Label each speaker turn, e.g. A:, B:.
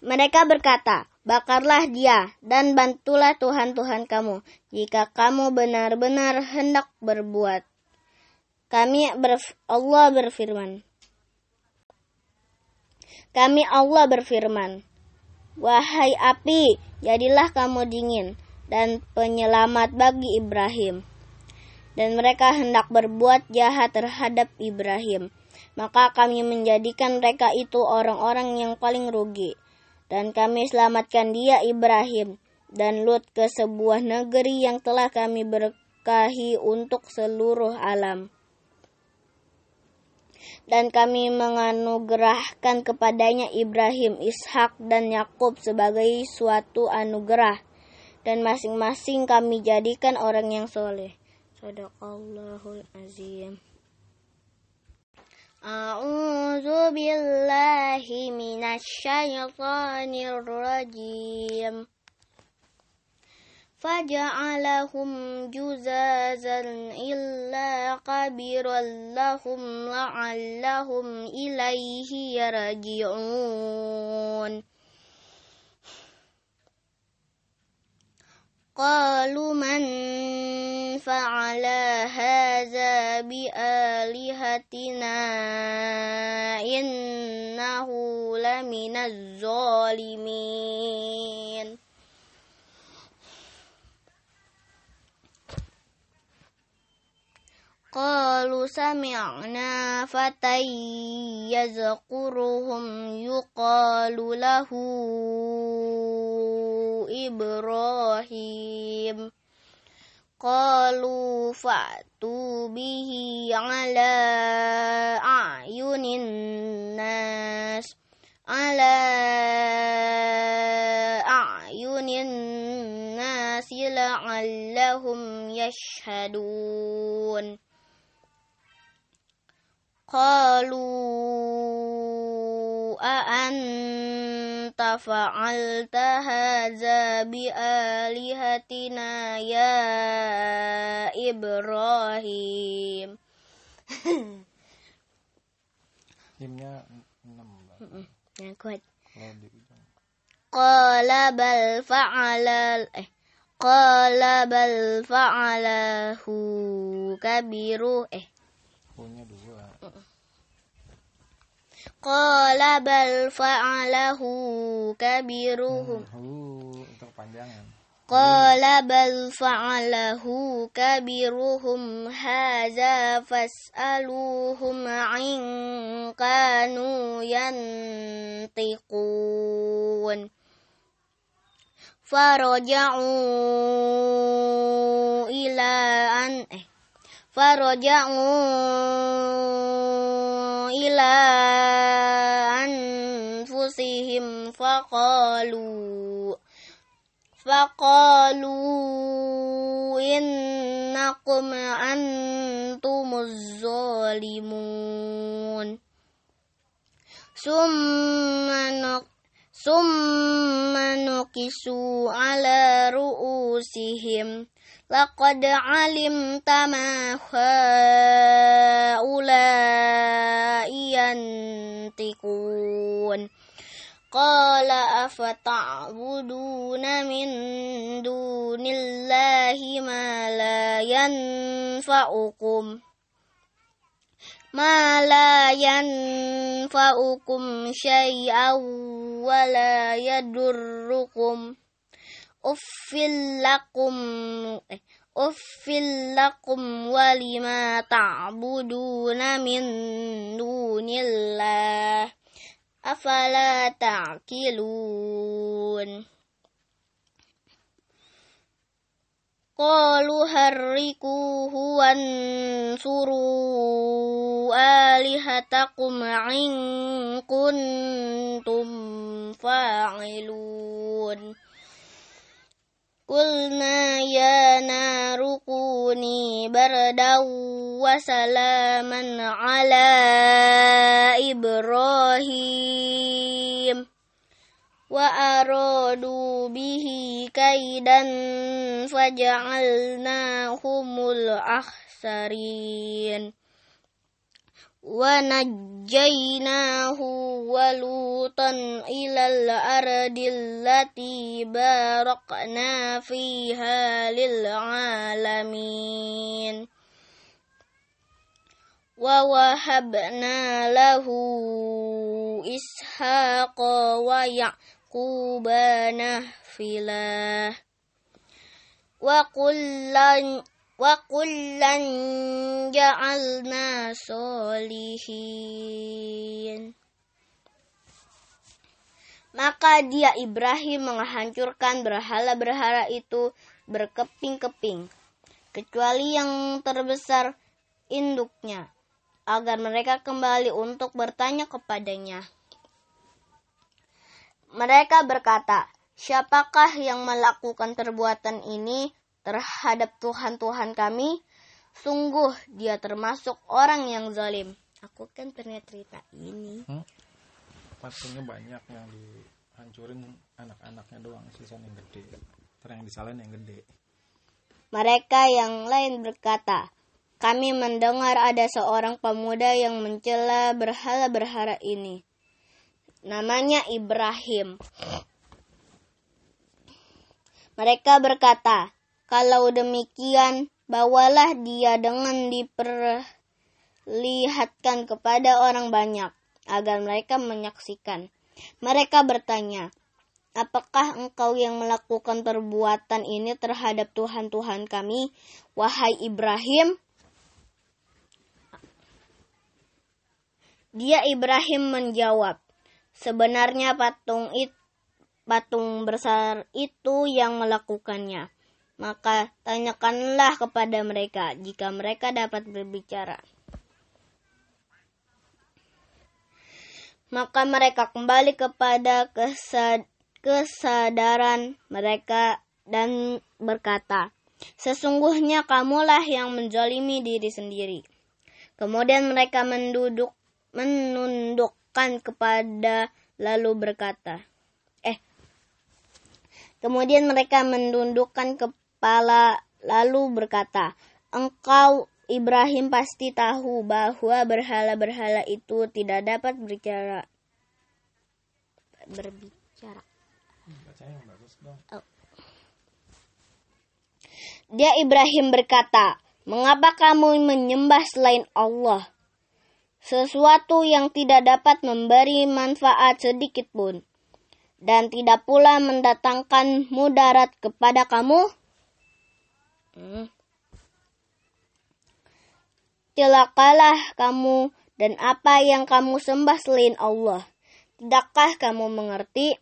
A: Mereka berkata, bakarlah dia dan bantulah Tuhan-Tuhan kamu jika kamu benar-benar hendak berbuat. Kami berf Allah berfirman. Kami Allah berfirman, Wahai api, jadilah kamu dingin dan penyelamat bagi Ibrahim. Dan mereka hendak berbuat jahat terhadap Ibrahim. Maka kami menjadikan mereka itu orang-orang yang paling rugi. Dan kami selamatkan dia Ibrahim dan Lut ke sebuah negeri yang telah kami berkahi untuk seluruh alam dan kami menganugerahkan kepadanya Ibrahim, Ishak, dan Yakub sebagai suatu anugerah, dan masing-masing kami jadikan orang yang soleh. Sadaqallahul azim. A'udzu billahi minasyaitonir rajim. فجعلهم جزازا إلا قبرا لهم لعلهم إليه يرجعون قالوا من فعل هذا بآلهتنا إنه لمن الظالمين. قالوا سمعنا فتى يذكرهم يقال له إبراهيم. قالوا فأتوا به على أعين الناس على أعين الناس لعلهم يشهدون. قالوا أأنت فعلت هذا بآلهتنا يا إبراهيم
B: قال بل
A: فعل قال
B: بل فعله كبير
A: Qala bal fa'alahu kabiruhum.
B: Hmm, panjangan.
A: Qala bal fa'alahu kabiruhum. Hadza fas'aluhum in kanu yantiqun. Faraja'u ila an eh Faraja'u ila anfusihim faqalu فقالوا إنكم أنتم الظالمون ثم نق ثم نكسوا على رؤوسهم لقد علمت ما هؤلاء ينطقون. قال أفتعبدون من دون الله ما لا ينفعكم؟ ما لا ينفعكم شيئا ولا يضركم. أف لكم أف لكم ولما تعبدون من دون الله أفلا تعقلون قالوا حركوه وانصروا آلهتكم إن كنتم فاعلون قلنا يا نار كوني بردا وسلاما على إبراهيم. وأرادوا به كيدا فجعلناهم الأخسرين. ونجيناه ولوطا إلى الأرض التي باركنا فيها للعالمين. ووهبنا له إسحاق ويعقوب نافلة. وكلا وكلا جعلنا صالحين Maka dia Ibrahim menghancurkan berhala-berhala itu berkeping-keping, kecuali yang terbesar induknya, agar mereka kembali untuk bertanya kepadanya. Mereka berkata, Siapakah yang melakukan perbuatan ini terhadap Tuhan-Tuhan kami? Sungguh dia termasuk orang yang zalim. Aku kan pernah cerita ini.
B: Hmm? Patungnya banyak yang dihancurin anak-anaknya doang, sisa yang gede. Terus yang disalahin yang gede.
A: Mereka yang lain berkata, kami mendengar ada seorang pemuda yang mencela berhala-berhala ini. Namanya Ibrahim. Mereka berkata, kalau demikian, bawalah dia dengan diperlihatkan kepada orang banyak agar mereka menyaksikan. Mereka bertanya, Apakah engkau yang melakukan perbuatan ini terhadap Tuhan-Tuhan kami, wahai Ibrahim? Dia Ibrahim menjawab, sebenarnya patung itu patung besar itu yang melakukannya. Maka tanyakanlah kepada mereka jika mereka dapat berbicara. maka mereka kembali kepada kesadaran mereka dan berkata, Sesungguhnya kamulah yang menjolimi diri sendiri. Kemudian mereka menduduk, menundukkan kepada lalu berkata, eh, kemudian mereka menundukkan kepala lalu berkata, engkau Ibrahim pasti tahu bahwa berhala-berhala itu tidak dapat berbicara. Berbicara. Oh. Dia Ibrahim berkata, Mengapa kamu menyembah selain Allah? Sesuatu yang tidak dapat memberi manfaat sedikit pun. Dan tidak pula mendatangkan mudarat kepada kamu? Hmm celakalah kamu dan apa yang kamu sembah selain Allah. Tidakkah kamu mengerti?